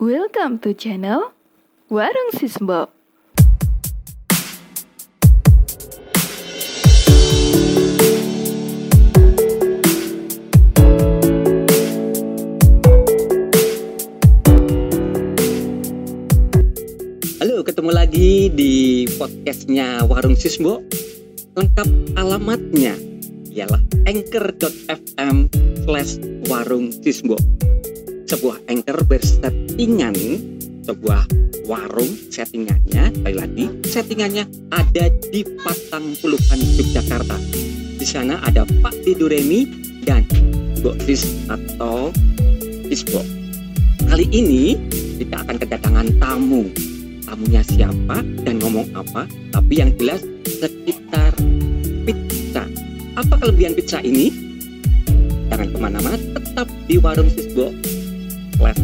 Welcome to channel Warung Sisbo. Halo, ketemu lagi di podcastnya Warung Sisbo. Lengkap alamatnya ialah anchor.fm slash warung sisbo. Sebuah anchor bersettingan sebuah warung settingannya, sekali lagi settingannya ada di Patang Puluhan Yogyakarta. Di sana ada Pak Tiduremi dan Boksis atau Sisbo. Kali ini kita akan kedatangan tamu tamunya siapa dan ngomong apa tapi yang jelas sekitar pizza apa kelebihan pizza ini jangan ke mana-mana tetap di warung sisbo Let's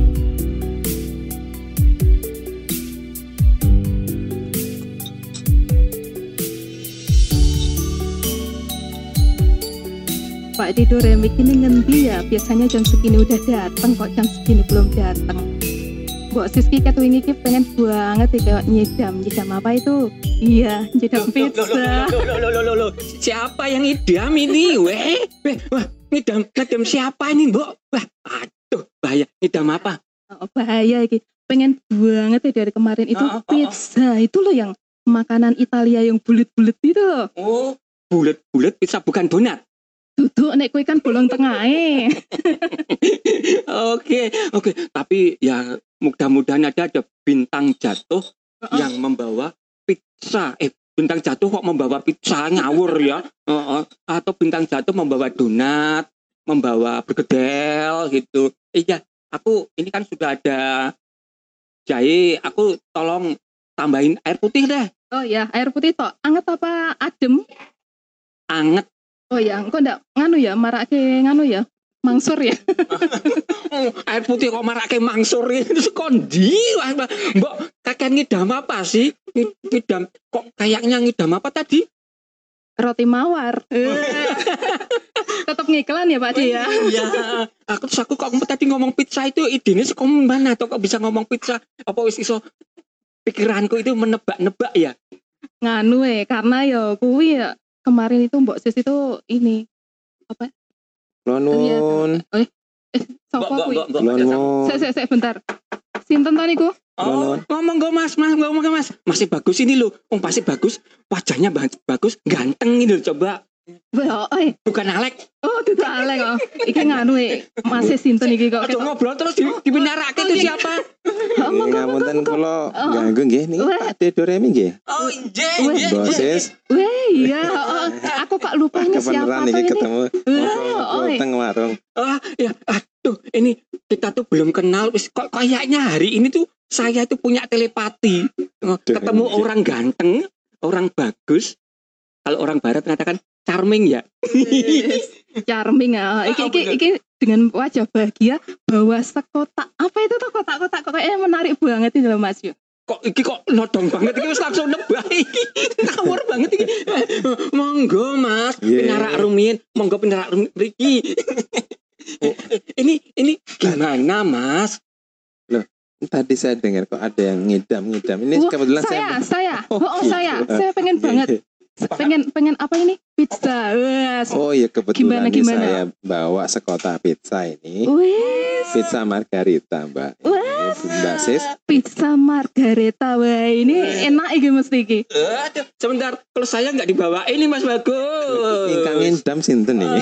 Pak Dido remik ini ngendi ya? Biasanya jam segini udah datang kok jam segini belum datang. Mbok Siski kat wingi ki pengen banget ya kayak nyedam. Nyedam apa itu? Iya, nyedam pizza. Loh, loh, loh, loh, loh, loh. siapa yang idam ini weh weh wah ngidam ngidam siapa ini mbok wah bahaya ngidam apa Oh, bahaya iki. Pengen banget ya dari kemarin itu Oh, oh, oh, oh. pizza. Itu loh yang makanan Italia yang bulat-bulat itu loh. oh bulat-bulat pizza bukan donat Duduk nek kue kan bolong tengah eh. Oke, oke. Tapi ya mudah-mudahan ada ada bintang jatuh yang membawa pizza. Eh, bintang jatuh kok membawa pizza ngawur ya? Heeh. Atau bintang jatuh membawa donat, membawa bergedel gitu. Iya, aku ini kan sudah ada jahe. Aku tolong tambahin air putih deh. Oh ya, air putih tok. Anget apa adem? Anget. Oh ya, engko ndak nganu ya, marake nganu ya. Mangsur ya. Air putih kok marake mangsur itu kondi. Wah, Mbak. Mbok kakek ngidam apa sih? Ngidam kok kayaknya ngidam apa tadi? Roti mawar. Tetap ngiklan ya Pak Ci ya. Iya. Aku terus aku kok tadi ngomong pizza itu idenya saka mana atau kok bisa ngomong pizza? Apa wis iso pikiranku itu menebak-nebak ya? Nganu eh karena ya kuwi ya kemarin itu Mbok Sis itu ini Nuwun, sapa Mbok, kuwi? mbok, mbok, mbok. nuwun. Sik sik sik bentar. Sinten to niku? Oh, ngomong go mas, mas, ngomong go mas. Masih bagus ini loh. Oh, pasti bagus. Wajahnya ba- bagus, ganteng ini loh. Coba. Wah, eh, Bukan Alek. oh tidak alek kok. Iki nganu eh masih sinten iki kok Aduh ngobrol terus di, dipinarake itu siapa? Oh, Nggih, monggo, ngapunten monggo, kula Oh. ganggu nggih niki. Pak Doremi nggih. Oh, iya, iya, iya. Boses, Weh, iya, oh, aku kok lupa ini siapa iki ini. ketemu ngobrol-ngobrol oi. teng warung. Ah, ya, aduh, ini kita tuh belum kenal. Wis kok kayaknya hari ini tuh saya tuh punya telepati. Oh, Ketemu iya. orang ganteng, orang bagus. Kalau orang barat mengatakan charming ya. Charming ah. Iki, Ah, iki, bener. iki dengan wajah bahagia bawa sekotak. Apa itu tuh kotak-kotak kok kayaknya menarik banget ini loh Mas Yu. Kok iki kok nodong banget iki wis langsung nebak iki. Ngawur banget iki. Monggo Mas, Iya. pinarak rumiyin, monggo pinarak rumiyin mriki. ini ini gimana Mas? Tadi saya dengar kok ada yang ngidam-ngidam. Ini Wah, kebetulan saya, saya saya, Oh, oh, oh, gitu. saya, saya pengen banget, pengen, pengen apa ini? Pizza, wes, Oh iya Gimana, kebetulan nih gimana? saya bawa sekotak pizza ini. wes, Pizza margarita, Mbak. Wah. Ini Mbak Sis. pizza margarita, wah ini enak iki mesti iki. Aduh, sebentar. Kalau saya nggak dibawa ini Mas Bagus. Ingkang ngidam sinten Oh. iki?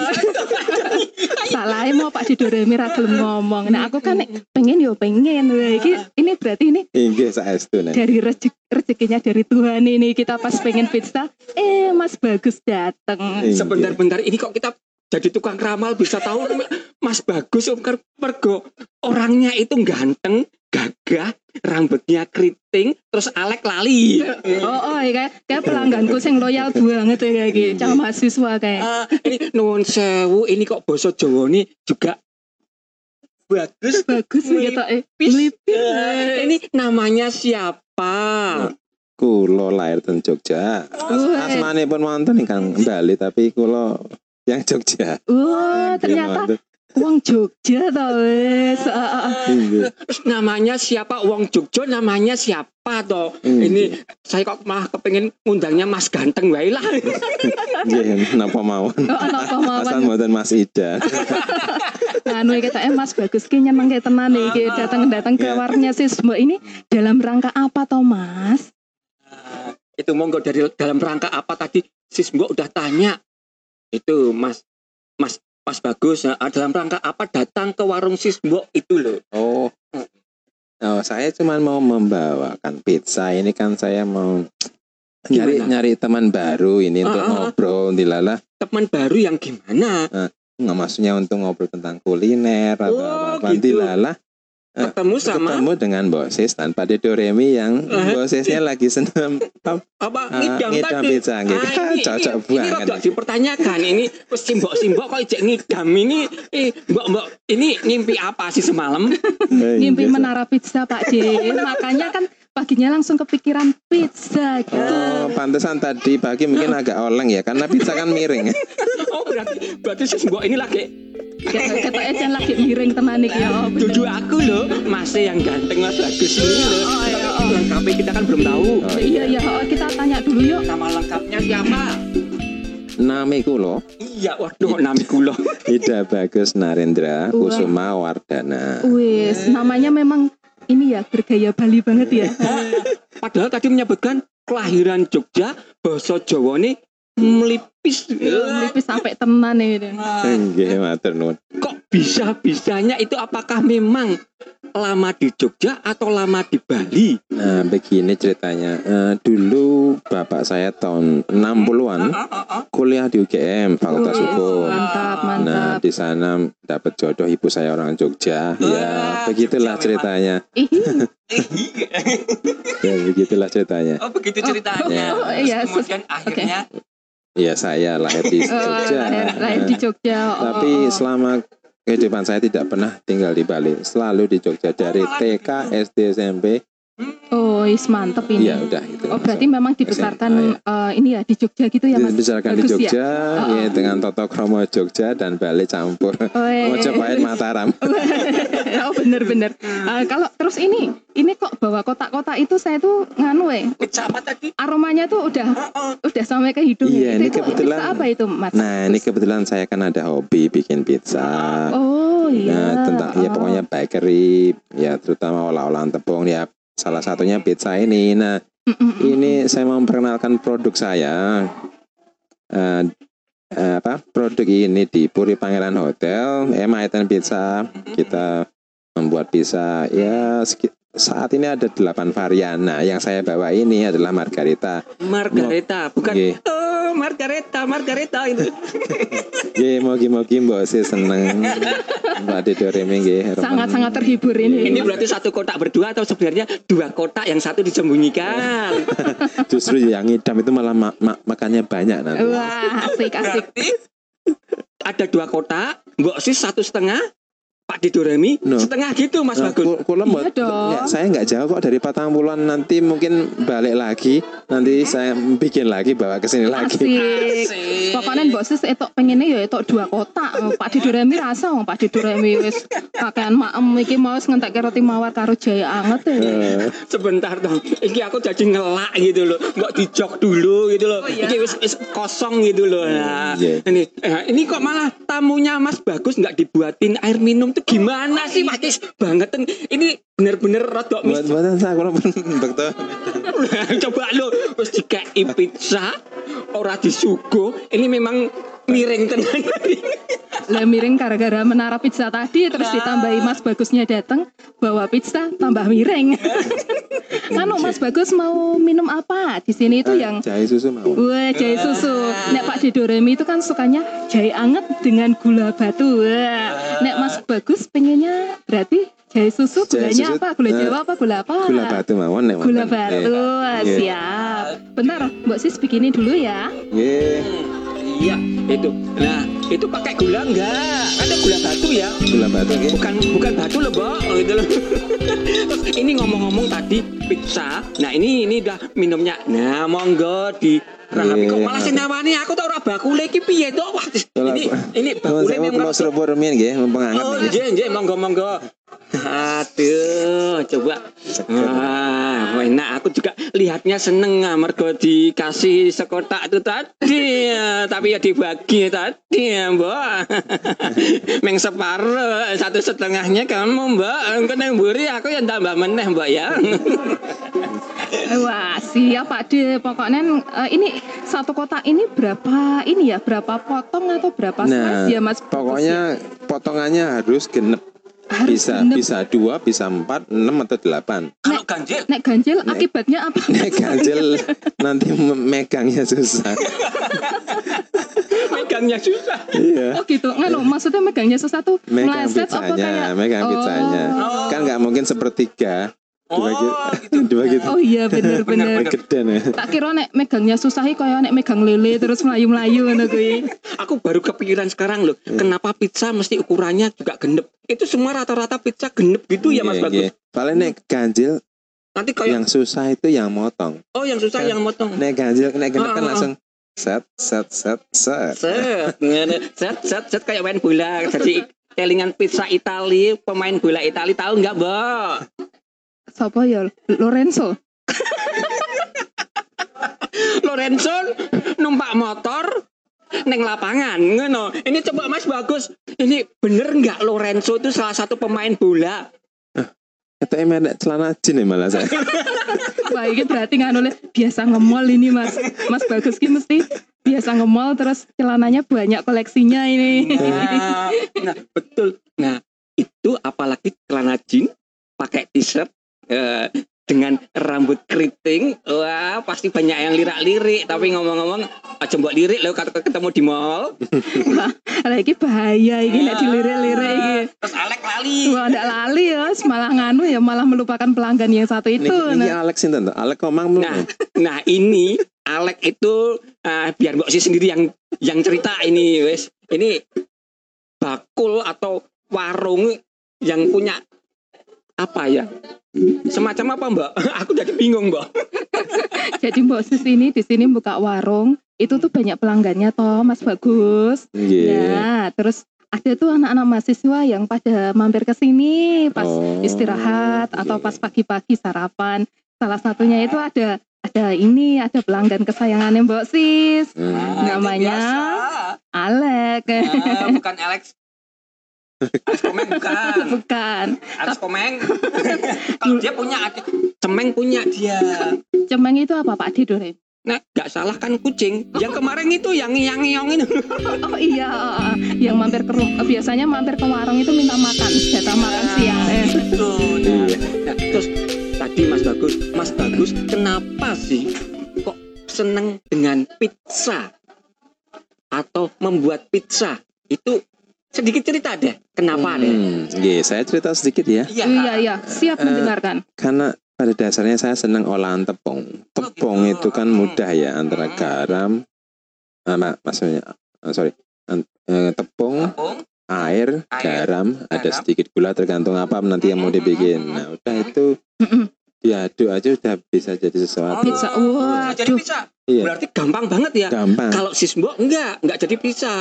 Salahnya mau Pak Didoremi ra gelem ngomong. Nah aku kan pengen yo pengen, wah iki ini berarti ini Inggih saestu nih. dari rezeki rezekinya dari Tuhan ini kita pas pengen pizza, eh Mas Bagus dateng. Inggih. Sebentar-bentar ini kok kita jadi tukang ramal bisa tahu Mas Bagus Om Pergo orangnya itu ganteng, gagah, rambutnya keriting, terus Alek lali. Oh, oh, iya, kayak, kayak pelangganku sing loyal banget ya kayak gitu. Cah mahasiswa kayak. Ah, ini nuwun sewu, ini kok basa Jawa ini juga bagus. Bagus gitu eh. Melipis. Melipis. Eh, ini namanya siapa? Kulo lahir ten Jogja. As asmane pun wonten ingkang Bali tapi kulo yang Jogja. Wah, ternyata. Wong Jogja tau wis. Ah, ah, ah. Namanya siapa? Wong Jogja namanya siapa toh? Ini saya kok malah kepengen ngundangnya Mas Ganteng wae lah. Nggih, napa mawon. Oh, ana apa Asal mawon. mboten Mas Ida. Anu kita eh Mas bagus ki nyeneng kayak tenan iki datang-datang ke warungnya sis Mbak ini dalam rangka apa toh Mas? Itu monggo dari dalam rangka apa tadi? Sis Mbok udah tanya. Itu Mas Mas Mas Bagus ah, dalam rangka apa datang ke warung Sis Mbok itu loh. Oh. Oh, saya cuma mau membawakan pizza. Ini kan saya mau nyari Gimana? nyari teman baru ini untuk Ah, ah, ah. ngobrol dilala. Teman baru yang gimana? Nggak maksudnya untuk ngobrol tentang kuliner atau Oh, apa-apa. gitu. Dilala Ketemu sama ketemu dengan Boses tanpa Doremi yang Eh. Bosesnya lagi senam apa ah, ngidam ngidam tadi? pizza gitu. Ah, ini, Cocok ini, ini rada dipertanyakan ini wis simbok-simbok kok ijek ngidam ini eh mbok mbok ini ngimpi apa sih semalam? Eh, Ngimpi iya, menara pizza Pak J. Makanya kan paginya langsung kepikiran pizza gitu. Oh, pantesan tadi pagi mungkin agak oleng ya karena pizza kan miring. Oh berarti berarti sis mbok ini lagi Kita kita aja lagi miring tenan iki ya. Dudu aku loh, masih yang ganteng mas bagus ini loh. Oh, iya, Tapi lengkapnya kita kan belum tahu. Oh, Iya iya oh, kita tanya dulu yuk. Nama lengkapnya siapa? Namiku loh, Iya, waduh namiku loh. Ida Bagus Narendra Wah. Kusuma Wardana. Wis, namanya memang ini ya bergaya Bali banget ya. Padahal tadi menyebutkan kelahiran Jogja, bahasa Jawa nih melipis. Lipis sampai tenan ini. Nggih, matur nuwun. Kok bisa-bisanya itu apakah memang lama di Jogja atau lama di Bali? Nah, begini ceritanya. Eh, dulu bapak saya tahun 60-an kuliah di UGM Fakultas Wis, Hukum. Mantap, Nah, mantap. di sana dapat jodoh ibu saya orang Jogja. Ya, begitulah Jogja ceritanya. Ya, begitulah ceritanya. Oh begitu ceritanya. Oh, oh, iya, Terus kemudian akhirnya Ya, saya lahir di oh, Jogja. lahir, lahir di Jogja. Oh, Tapi oh. selama kehidupan saya tidak pernah tinggal di Bali, selalu di Jogja dari TK, SD, SMP. Oh, is mantep ini. Iya, udah gitu. Oh, berarti memang dibesarkan eh, ini ya di Jogja gitu ya, Mas? dibesarkan di ya? Jogja, Oh. ya, dengan Toto Kromo Jogja dan Bali campur. Oh, eh, Mojopahit Mataram. oh bener-bener. Eh, kalau terus ini, ini kok bawa kotak-kotak itu saya tuh nganu eh, tadi? aromanya tuh udah Oh, udah sampai ke hidung. Iya, Itu- ini itu kebetulan- pizza apa itu, Mas? Nah, ini kebetulan saya kan ada hobi bikin pizza. Oh iya. Nah, tentang ya Oh. pokoknya bakery, ya terutama olah-olahan tepung ya. Salah satunya pizza ini. Nah, Mm, ini saya mau memperkenalkan produk saya. Eh, apa produk ini di Puri Pangeran Hotel, Emaitan Pizza. Kita membuat pizza ya saat ini ada delapan varian. Nah, yang saya bawa ini adalah margarita. Margareta, bukan Nggih. oh Margareta, Margareta itu. Nggih, mogi-mogi mbok sih seneng. Mbak Dedoremi nggih. Sangat-sangat terhibur ini. Ini berarti satu kotak berdua atau sebenarnya dua kotak yang satu disembunyikan. Justru yang ngidam itu malah ma- ma- makannya banyak nanti. Wah, asik asik. Berarti ada dua kotak, Mbok Sis satu setengah, Pak Didoremi No. setengah gitu Mas Nah, Bagus. ku- kula Iya dong. ya, saya nggak jauh kok dari Patang Puluhan nanti mungkin balik lagi nanti saya bikin lagi bawa ke sini lagi Asik. Pokoknya mbok sis etok pengennya ya etok dua kotak. Pak Didoremi rasa wong Pak Didoremi wis kakean maem iki mau wis ngentekke roti mawar karo jaya anget ya. Eh, Sebentar dong, ini aku jadi ngelak gitu loh, nggak dijok dulu gitu loh. Ini wis, wis kosong gitu loh. Nah, Iya. ini, eh, ini kok malah tamunya Mas Bagus nggak dibuatin air minum tuh gimana sih Matis banget. Ini bener-bener rodok mis saya kurang betul Coba lo wis dikei pizza ora disuguh. Ini memang miring tenan. Lah miring gara-gara menara pizza tadi terus ditambahi Mas Bagusnya datang bawa pizza tambah miring. Anu Mas Bagus mau minum apa? Di sini itu yang jahe susu mau Wah, jahe susu. Nek Pak Didoremi itu kan sukanya jahe anget dengan gula batu. Wah. Nek Mas Bagus pengennya berarti jahe susu Jahe gulanya susu, apa? Gula eh, Jawa apa gula apa? gula batu mawon nek Gula batu. Iya. siap. Bentar, Mbak Sis bikinin dulu ya. Nggih, Iya, itu. Nah, itu pakai gula enggak? Ada gula batu ya? gula batu nggih Bukan bukan batu loh, Mbak. Oh, itu loh. Ini ngomong-ngomong tadi pizza. Nah ini ini udah minumnya. Nah monggo di rahapi kok Iya. malah senawani aku tau ora bakule iki piye to? Wah, ini ini bakule memang pulau seruput rumian nggih, mumpung hangat Oh, nggih. nggih nggih monggo monggo. Aduh, coba. Ah, enak. Aku juga lihatnya seneng ah, mergo dikasih sekotak itu tadi. ya. Tapi ya dibagi tadi ya, Mbak. Meng separuh, satu setengahnya kamu, Mbak. Engko nang mburi aku yang tambah meneh, Mbak ya. Wah, siap Pak De. Pokoknya eh, ini satu kotak ini berapa ini ya? Berapa potong atau berapa Nah, slice ya, Mas? pokoknya potongannya harus genep. Harus Bisa genep. bisa dua, bisa empat, enam atau delapan. Kalau ganjil, Nek ganjil Nek- akibatnya apa? Nek ganjel nanti me- megangnya susah. megangnya susah. Iya. Oh gitu. Nganu, maksudnya megangnya sesuatu Megang meleset apa pizzanya, kayak megang Oh. pizzanya. Oh. Kan nggak mungkin sepertiga. Dibagi, Oh, gitu. dibagi Oh iya bener Bener, bener. gede nih. Tak kira nek megangnya susah kaya nek megang lele terus melayu-melayu ngono kuwi. Aku baru kepikiran sekarang loh, kenapa pizza mesti ukurannya juga genep? Itu semua rata-rata pizza genep gitu ya Mas Iya, Bagus. iya. Paling nek ganjil Nanti kayak yang susah itu yang motong. oh yang susah Kan- yang motong. Nek ganjil nek genep Ah, kan ah, langsung set set set set. Set, ngene. set, set, set kayak main bola. Jadi kelingan pizza Itali, pemain bola Itali tahu nggak, Mbak? Sopo ya? Lorenzo. Lorenzo numpak motor neng lapangan, ngono. Ini coba Mas bagus. Ini bener nggak Lorenzo itu salah satu pemain bola? Itu emang ada celana jin ya malah saya. Wah, ini berarti nganu le biasa nge-mall ini Mas. Mas Bagus ki mesti biasa nge-mall terus celananya banyak koleksinya ini. Nah, nah, betul. Nah, itu apalagi celana jeans pakai t-shirt eh, dengan rambut keriting, wah pasti banyak yang lirak-lirik. Tapi ngomong-ngomong, aja mbok lirik loh kata ketemu di mall. Wah, lagi bahaya ini nek dilirik-lirik iki. Terus Alek lali. Wah, ndak lali ya, malah nganu ya, malah melupakan pelanggan yang satu itu. Niki, niki Nah, Alex itu tuh. Alex komang belum? Nah, nah ini Alek itu eh, biar Mbok sih sendiri yang yang cerita ini, wes. Ini bakul atau warung yang punya apa ya? Semacam apa, Mbak? Aku jadi bingung, Mbak. jadi Mbak Sis ini di sini buka warung, itu tuh banyak pelanggannya toh, Mas Bagus. Iya. Nah, terus ada tuh anak-anak mahasiswa yang pada mampir ke sini pas Oh, istirahat atau iya. pas pagi-pagi sarapan. Salah satunya itu ada ada ini, ada pelanggan kesayangannya Mbak Sis, Hmm. Namanya? Alek. Ah, bukan Alex. Alex Komeng bukan. Bukan. Alex Komeng. Kalau dia punya cemeng punya dia. Cemeng itu apa Pak Didore? Nah, nggak salah kan kucing. Yang kemarin itu yang yang yang ini. Oh iya, yang mampir ke rum- biasanya mampir ke warung itu minta makan, jatah makan siang. Eh. Gitu. Nah, nah, terus tadi Mas Bagus, Mas Bagus, kenapa sih kok seneng dengan pizza atau membuat pizza? Itu sedikit cerita deh. Kenapa deh? Hmm, iya, saya cerita sedikik ya. Iya iya, siap Eh, mendengarkan. Karena pada dasarnya saya senang olahan tepung. Tepung gitu. itu kan mudah ya antara Hmm. garam, ah, mak- maksudnya, ah, sorry, eh, tepung, Tepung, air, Air, garam, ada garam. sedikit gula tergantung apa nanti yang mau Mm, mm, dibikin. mm, Nah, udah itu diaduk aja udah bisa jadi sesuatu. Pizza, Oh, jadi waduh. pizza. Iya, Berarti gampang banget ya. gampang. Kalau sis mbok enggak, enggak jadi pizza.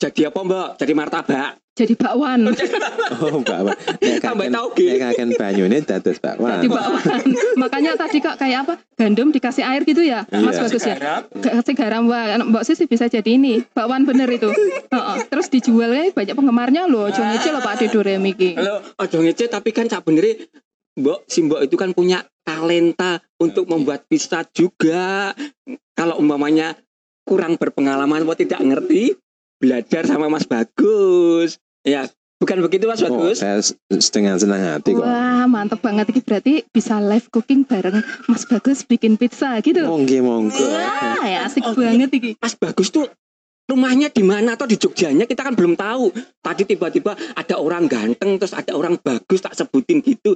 Jadi apa mbak? Jadi martabak. Jadi bakwan, Oh, bakwan. Tambah kaken- tauge. nek kaken banyu ini dados bakwan. jadi bakwan. Makanya tadi kok kayak apa? Gandum dikasih air gitu ya, Mas Iya. Bagus ya. Garam. Kasih garam wah, Mbak Sisi bisa jadi ini bakwan bener itu. Heeh. Terus dijualnya banyak penggemarnya loh. Jangan aja loh Pak Didore Miki. Halo, ojo ngece tapi kan cak bener Mbok si Mbok itu kan punya talenta untuk membuat pizza juga. Kalau umpamanya kurang berpengalaman atau tidak ngerti, belajar sama Mas Bagus. Ya, bukan begitu Mas Oh, Bagus? saya s- dengan senang hati kok. Wah mantep banget ini berarti bisa live cooking bareng Mas Bagus bikin pizza gitu. Monggo monggo. Wah ya asik Oh, banget ini. Mas Bagus tuh rumahnya di mana atau di Jogjanya kita kan belum tahu. Tadi tiba-tiba ada orang ganteng terus ada orang bagus tak sebutin gitu.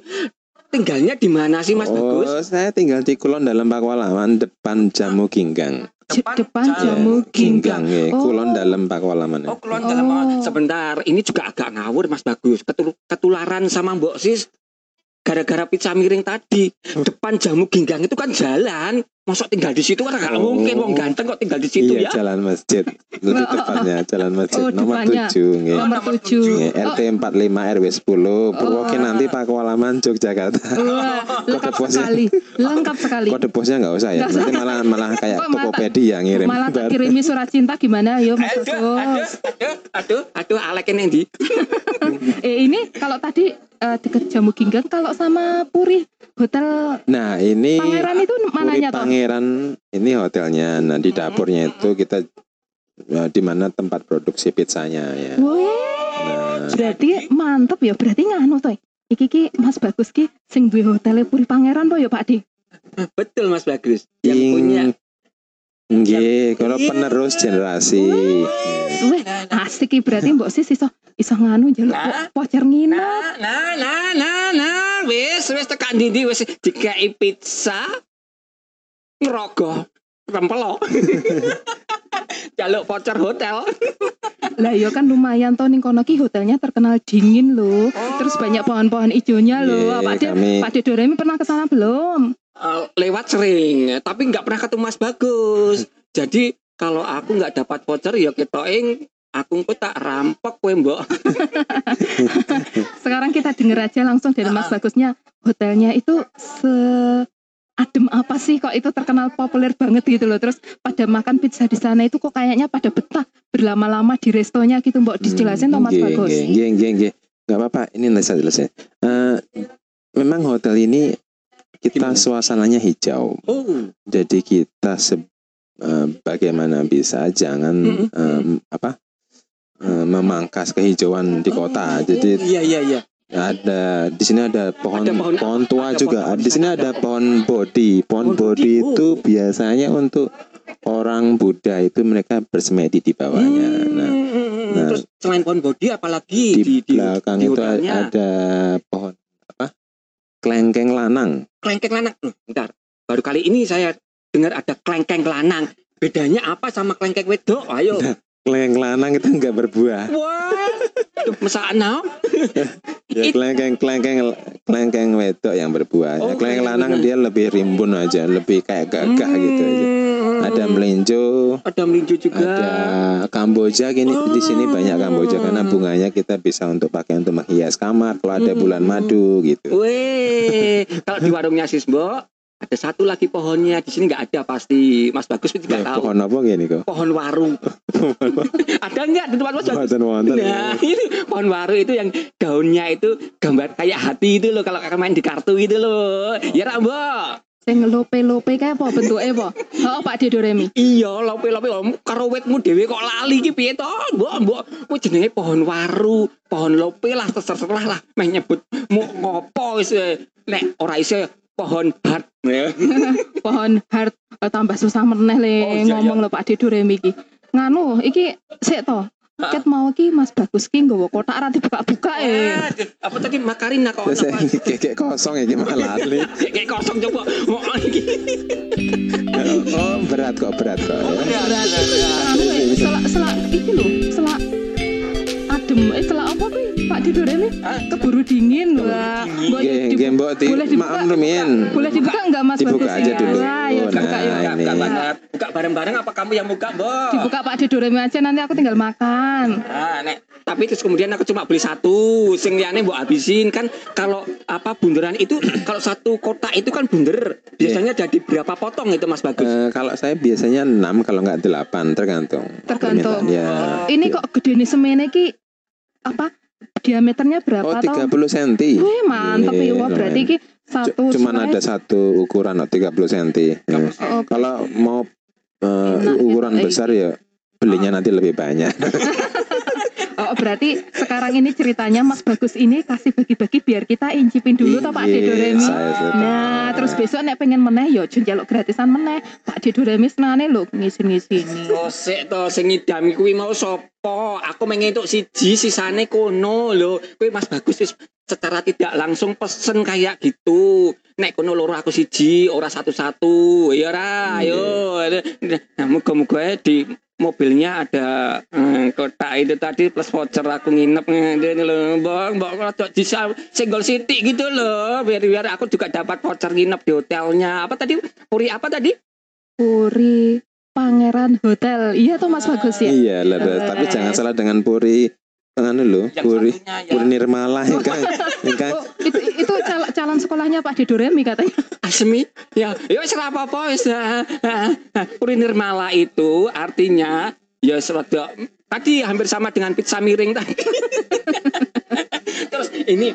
Tinggalnya di mana sih Mas oh, Bagus? saya tinggal di Kulon dalam Pakualaman depan Jamu Ginggang. Depan jamu ginggang. ya. Oh. Kulon dalam Pakualaman. Oh, kulon dalam Oh. sebentar. Ini juga agak ngawur Mas Bagus. Ketul- ketularan sama Mbok Sis. gara-gara pizza miring tadi depan jamu ginggang itu kan jalan masuk tinggal di situ kan nggak Oh. mungkin wong ganteng kok tinggal di situ iya ya jalan masjid lebih Oh, oh, tepatnya jalan masjid Oh, nomor depannya. 7 nggih. Nomor nomor tujuh. Nggih, Oh, RT 45 RW 10 Purwokin nanti Pakualaman Yogyakarta Wah, lengkap posnya. sekali, lengkap sekali. kode posnya nggak usah ya usah. nanti malah malah kayak malah- Tokopedia ngirim Malah tak kirimi surat cinta gimana? Yo, Mas aduh aduh aduh aduh aduh Alek ini di Eh ini kalau tadi eh, deket Jamu Ginggang, kalau sama Puri Hotel nah ini Pangeran itu mananya toh? Pangeran ini hotelnya nah di dapurnya itu kita eh, di mana tempat produksi pizzanya ya Wih, nah berarti mantep ya. Berarti nganu toh. Iki ki Mas Bagus ki sing duwe hotel Puri Pangeran toh ya Pak De. betul Mas Bagus yang ing- punya Nggih, kalau penerus generasi. Wih, asik ki berarti Mbok Sis iso iso nganu jaluk Nah. voucher nginep. nah nah nah nah nah wis wis tekan dindi wis dikai pizza ngerogoh rempelo jaluk voucher hotel. Lah iya kan lumayan toh ning kono ki hotelnya terkenal dingin loh. Terus banyak pohon-pohon ijonya loh. Iya, Pak De, kami- Pak De Doremi pernah ke sana belum? Eh, lewat sering tapi nggak pernah ketemu Mas Bagus. Jadi kalau aku nggak dapat voucher ya ketoing aku kok tak rampok kowe mbok. Sekarang kita denger aja langsung dari Mas Bagusnya hotelnya itu se adem apa sih kok itu terkenal populer banget gitu loh terus pada makan pizza di sana itu kok kayaknya pada betah berlama-lama di restonya gitu mbok dijelasin toh Mas Nggih, Bagus nggih, nggih, nggih, nggih. Nggak apa-apa, ini nanti saya jelasin. Eh, memang hotel ini kita Gimana? suasananya hijau. oh Jadi kita se- eh, bagaimana bisa jangan Mm-mm. em, apa eh, memangkas kehijauan di kota. Jadi iya iya iya ada di sini ada pohon Ada pohon- pohon tua ada juga. pohon- di sini ada ada pohon bodi. Pohon Pohon bodi, bodi oh. itu biasanya untuk orang Buddha itu mereka bersemedi di bawahnya. Nah, Hmm, nah. terus selain pohon bodi apalagi di, belakang di itu ada pohon apa? Klengkeng lanang. klengkeng lanang Loh, bentar baru kali ini saya dengar ada klengkeng lanang bedanya apa sama klengkeng wedok ayo Klengkeng lanang itu enggak berbuah. wah Duh, mesakno Ya, klengkeng klengkeng klengkeng wedok yang berbuah. Oh, klengkeng lanang dia lebih rimbun aja, lebih kayak gagah gitu aja. Hmm. Ada melinjo, ada melinjo juga ada kamboja gini di sini banyak kamboja karena Oh. bunganya kita bisa untuk pakai untuk menghias kamar kalau ada Hmm. bulan madu gitu. Weh, kalau di warungnya Sisbo ada satu lagi pohonnya di sini nggak ada pasti Mas Bagus juga Ya, tahu pohon apa gini kok? pohon waru ada nggak di tempat Mas Bagus. Nah, itu pohon waru itu yang daunnya itu gambar kayak hati itu loh kalau kakak main di kartu gitu loh. Ya Ra, Mbok. sing lope-lope kayak apa bentuknya apa oh Pak De Doremi Iya, lope-lope om karo wetmu dhewe kok lali iki piye to? Mbok, mbok, kuwi jenenge pohon waru, pohon lope lah terserah lah meh nyebut mu ngopo wis eh. nek ora iso pohon hat. Ya. pohon heart eh, tambah susah meneh le Oh, iya, ngomong lho Pak De Doremi iki nganu iki sik to ket mau ki Mas Bagus ki nggawa kotak ra dibuka-buka eh Wah, apa tadi makarina kok kayak kosong ya gimana lali. Kayak kosong coba. Mau iki. Oh berat kok berat kok ya. anu eh selak selak iki lho selak adem eh selak apa kuwi Pak Doremi Hah? keburu dingin wah dingin. Mbok Nggih, dibu- nggih mbok di boleh dibuka? boleh dibuka enggak Mas Dibuka aja dulu. Wah, ya dibuka Nah, yuk. Buka, ini. bareng-bareng apa kamu yang buka, Mbok? dibuka Pak De Doremi aja nanti aku tinggal makan Nah, nek tapi terus kemudian aku cuma beli satu, sing liyane mbok habisin kan kalau apa bunderan itu kalau satu kotak itu kan bunder. Biasanya jadi berapa potong itu Mas Bagus? Eh, kalau saya biasanya 6 kalau nggak 8 tergantung. Tergantung. Ya. ini kok gede nih semene ki apa diameternya Oh berapa toh 30 cm. Wih mantep Iya, ya Wah, berarti ki satu Cuman ada satu ukuran oh, 30 cm. Ya. Oh, Kalau mau Enak, ukuran gitu. besar ya belinya nanti lebih banyak. oh, berarti sekarang ini ceritanya Mas Bagus ini kasih bagi-bagi biar kita incipin dulu toh Pak Iya, Dedo Remi. saya sudah. Nah, terus besok nek pengen meneh yo jen jaluk gratisan meneh. Pak Dedo Remi senane lho ngisin-ngisini. Oh, sik to sing ngidami kuwi mau sapa? Aku mengentuk siji sisane kono lho. Kuwi Mas Bagus wis secara tidak langsung pesen kayak gitu. Nek kono loro aku siji, ora satu-satu. Ya ora, ayo. Nah, muga-muga di mobilnya ada eh, kotak itu tadi plus voucher aku nginep. Ini loh bang bang kalau bisa single city gitu loh. Biar biar aku juga dapat voucher nginep di hotelnya. Apa tadi? Puri apa tadi? Puri Pangeran Hotel. Iya tuh Mas Bagus ya. Iya, lah, tapi jangan salah dengan Puri lo, yang Puri ya Puri Nirmala ya kan. Ya kan? Oh, itu, itu cal- calon sekolahnya Pak Didoremi katanya. Asmi ya ya wis ora apa-apa wis nah, nah, nah, puri nirmala itu artinya ya serada tadi hampir sama dengan pizza miring tadi terus ini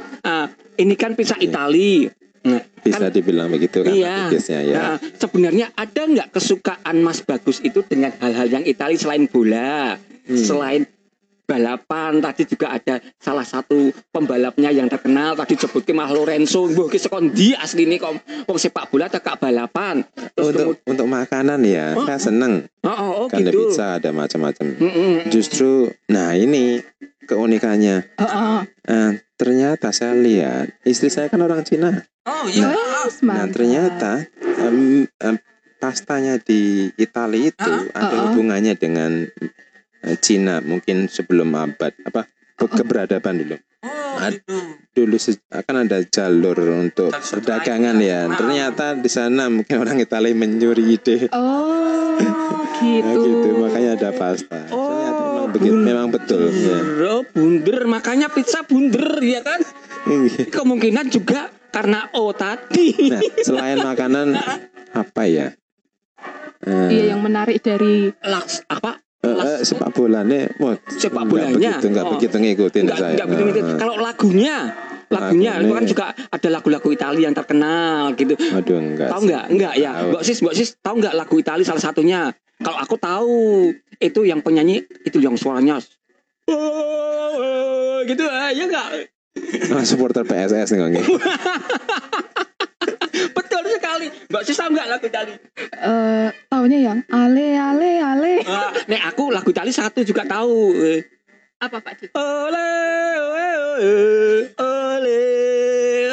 ini kan pizza Itali nah, Bisa dibilang begitu kan Iya. tipisnya ya. Nah, sebenarnya ada nggak kesukaan Mas Bagus itu dengan hal-hal yang Itali selain bola, Hmm. selain balapan tadi juga ada salah satu pembalapnya yang terkenal tadi sebutke Mah Lorenzo mbuh ki saka ndi asline kok wong sepak bola tak balapan terus Untuk untuk makanan ya, Oh. saya seneng. kemudian oh, oh, oh kan ada gitu pizza, ada macam-macam. Mm-mm. Justru, nah ini keunikannya. Oh, oh. Eh, ternyata saya lihat istri saya kan orang Cina. oh iya Nah mantap. ternyata em, em, pastanya di Italia itu Ah, ada ah, hubungannya dengan Cina mungkin sebelum abad apa ke- Oh, keberadaban dulu. oh Ad- Dulu se- akan ada jalur untuk perdagangan ya. Ah. Ternyata di sana mungkin orang Italia mencuri ide. Oh, Nah, gitu. gitu makanya ada pasta. Oh, Ternyata memang begitu, memang betul. Ya. bunder makanya pizza bunder ya kan kemungkinan juga karena oh tadi Nah, selain makanan apa ya? Eh, Iya yang menarik dari Laks, apa eh, eh, sepak bola nih, wah, Sepak bolanya? begitu, nggak Oh. begitu ngikutin Enggak, saya. enggak begitu Nah, gitu. nah. Kalau lagunya, lagunya Lagunya. itu kan juga ada lagu-lagu Italia yang terkenal gitu. Waduh, enggak. Tahu enggak? Enggak ya. Mbak Sis, Mbak Sis tahu enggak lagu Italia salah satunya? Kalau aku tahu itu yang penyanyi itu yang suaranya oh, gitu ya enggak? Ah, supporter PSS nih, Ngongge. Mbak Sis tahu enggak lagu Italia? eh taunya yang ale ale ale. Ah, nek aku lagu Italia satu juga tahu. Eh, Apa Pak Di? Ole, ole, ole,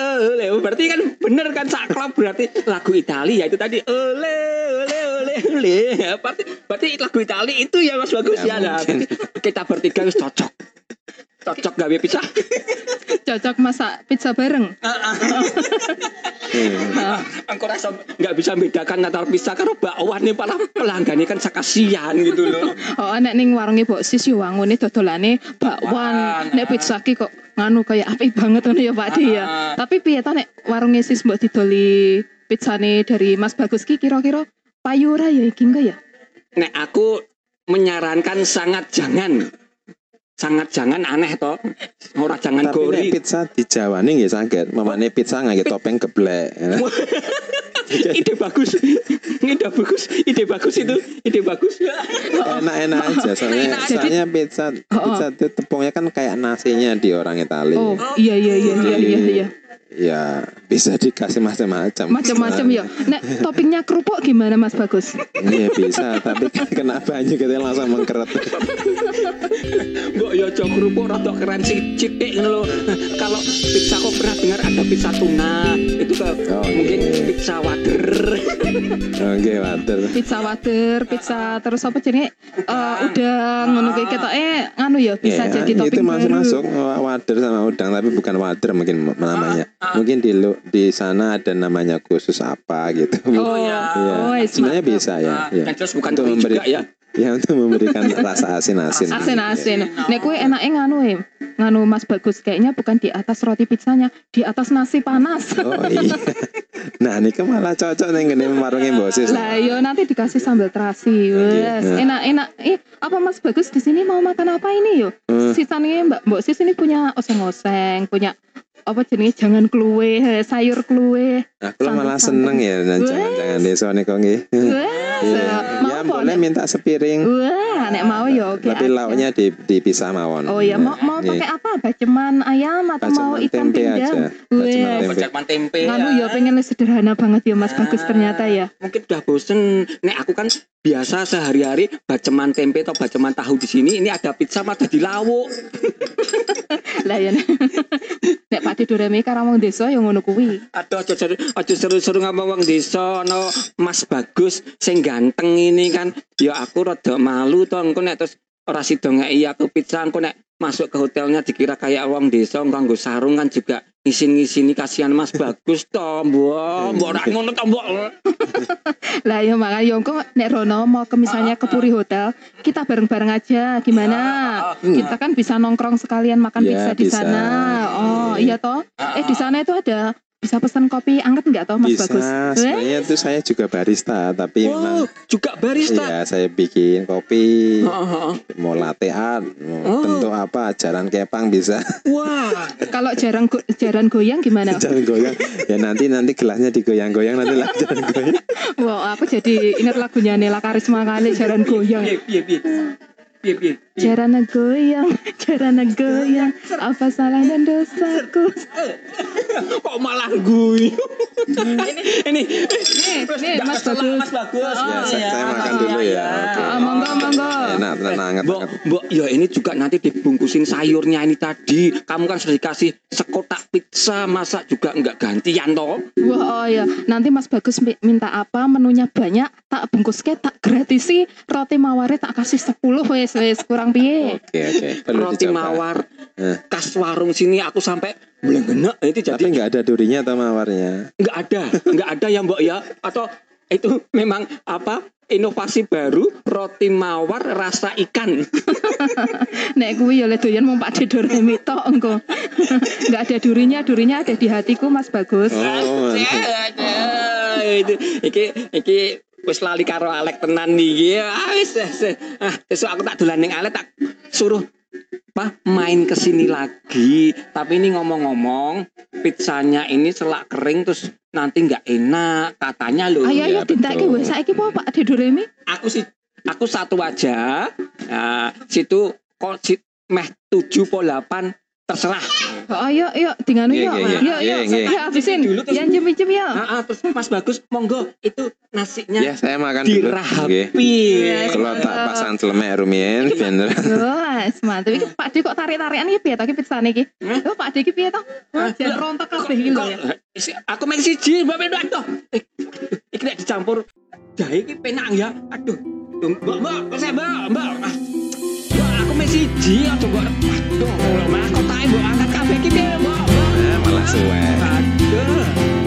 ole. Berarti kan bener kan saklap berarti lagu Italia itu tadi ole, ole, ole, ole. Berarti, berarti lagu Italia itu ya Mas bagus ya. Ya, Nah, kita bertiga wis cocok. Cocok gawe pisah. Cocok masak pizza bareng. Hmm. Aku rasa nggak bisa bedakan antara pisah karo bakwan nih para pelanggan kan sakasian gitu loh. Oh, nek ning warunge Mbok Sis yo wangune dodolane bakwan. Bakwan, Nek ah. pizza ki kok nganu kayak apik banget ngono ya Pak Di ya. Ah. Tapi piye ta nek warunge Sis Mbok didoli pizzane dari Mas Bagus ki kira-kira payu ora ya iki ya? Nek aku menyarankan sangat jangan. Sangat jangan aneh toh. Ora jangan Tapi gori. pizza di Jawa nih nggih saged. Mamane pizza ngangge topeng geblek. ya. ide bagus ide bagus ide bagus itu ide bagus Enak-enak aja soalnya Enak aja. soalnya pizza pizza itu tepungnya kan kayak nasinya di orang Italia. Oh, iya iya iya iya iya iya. Ya bisa dikasih macam-macam. Macam-macam ya. Nek toppingnya kerupuk gimana Mas Bagus? Iya bisa, tapi kan kena banyu kita langsung mengkeret. mbok yo cok kerupuk rada keren sih citik ngono lho kalau pizza kok pernah dengar ada pizza tuna itu ke Oh, mungkin iya. pizza water Oke, water. Pizza water, pizza terus apa jenenge? Eh udang ngono kayak ketoke nganu ya bisa Ya, jadi itu topping masih baru. masuk wader sama udang tapi bukan wader mungkin namanya. Mungkin di lu- di sana ada namanya khusus apa gitu. Oh, ya. Iya. oh, Sebenarnya bisa ya. Nah, ya. yang jelas bukan Untuk memberi- juga ya Ya untuk memberikan rasa asin-asin. Asin-asin. Nek kue enake nganu e. Nganu Mas Bagus kayaknya bukan di atas roti pizzanya, di atas nasi panas. Oh iya. Nah, ini malah cocok nih gini warungnya bosis. Lah yo nanti dikasih sambal terasi. Wes, Iya. enak-enak. Eh, apa Mas Bagus di sini mau makan apa ini yo? Hmm. Sisanya Mbak Mbok Sis ini punya oseng-oseng, punya apa jenis jangan kluwe, sayur kluwe. Aku lah malah seneng ya, nah, jangan-jangan desa nih kok Ya boleh minta sepiring. Wah, nek mau yo oke. Tapi lauknya di, dipisah mawon. Oh iya, mau mau pakai apa? Baceman ayam atau mau ikan tempe pindang? aja. Baceman tempe. tempe. Nganu ya pengen sederhana banget ya Mas Bagus Ah. ternyata ya. Mungkin udah bosen. Nek aku kan biasa sehari-hari baceman tempe atau baceman tahu di sini. Ini ada pizza mah jadi lauk. Lah ya. Nek Pak Doremi karo wong desa ya ngono kuwi. Aduh, aja seru, aja seru-seru ngomong wong desa no Mas Bagus sing ganteng ini kan. Ya aku rada malu to engko nek terus ora sida ngeki aku pizza engko nek masuk ke hotelnya dikira kayak wong desa nganggo sarung kan juga ngisin-ngisini kasihan Mas Bagus to, mbok. Mbok ora ngono to, mbok. Lah ya makanya ya engko nek Rono mau ke misalnya ke Puri Hotel, kita bareng-bareng aja gimana? Kita kan bisa nongkrong sekalian makan Ya, pizza di bisa. sana. Oh, iya toh. Eh di sana itu ada bisa pesan kopi anget enggak toh Mas Bisa, Bagus? Sebenarnya itu saya juga barista, tapi Oh, memang juga barista. iya saya bikin kopi, Heeh, heeh. mau latte art, mau Oh. bentuk apa, jalan kepang bisa, Wah, Kalau jarang go- jaran goyang gimana? jalan goyang. Ya nanti nanti gelasnya digoyang-goyang nanti lah jalan goyang. Wah, aku jadi ingat lagunya Nela Karisma kali jaran goyang. piye piye piye. Piye piye. Jarana goyang, jarana goyang, apa salah dan dosaku? Kok malah gue? ini ini Nih, nih, Nggak Mas Bagus. Mas Bagus. Ya, saya, iya. saya makan dulu ya. Oke. Ah, monggo, monggo. Enak, tenang, hangat, Mbok, mbok, ya ini juga nanti dibungkusin sayurnya ini tadi. Kamu kan sudah dikasih sekotak pizza, masa juga nggak gantian toh? Wah, oh ya. Nanti Mas Bagus mi- minta apa, menunya banyak, tak bungkus ke, tak gratisi, roti maware tak kasih 10 wes wes kurang piye. Oke, oke. Perlu Roti dicoba. mawar Eh. khas warung sini aku sampai belengenek itu jadi Tapi nggak ada durinya atau mawarnya. nggak ada, nggak ada ya mbok ya atau itu memang apa inovasi baru roti mawar rasa ikan. Nek kuwi ya le doyan mung Pak Doremi tok engko. Enggak ada durinya, durinya ada di hatiku Mas Bagus. Oh, Aduh, itu iki iki wis lali karo Alek tenan niki. Ah wis. Ah besok aku tak dolan ning Alek tak suruh apa main ke sini lagi. Tapi ini ngomong-ngomong pizzanya ini selak kering terus nanti nggak enak katanya loh. Ayo ayo ya, dintake wes saiki apa Pak Doremi? Aku sih aku satu aja. Nah, situ kok si, meh 7 po 8 terserah. Oh, ayo ayo dinganu Iya, yuk. iya, iya. Yuk yuk. Iya, iya. Ayo habisin. Dulu terus- Ya jem-jem ya. Ah, ah, terus Mas Bagus monggo itu nasinya Ya, saya makan dirahapi. Kalau tak pasang celemek rumien, bener. Wes, mantap. Iki Pak De kok tarik-tarikan iki piye to iki pizzane iki? Hah? Oh, Pak De iki piye to? Wah, jan rontok kabeh lho ya. Aku main siji, Mbak Pendo aduh. Iki nek dicampur jahe iki penak ya. Aduh. Mbak, Mbak, saya Mbak, Mbak aku masih siji aja mbok aduh malah kotae mbok angkat kabeh iki piye mbok eh, malah suwe. Aduh.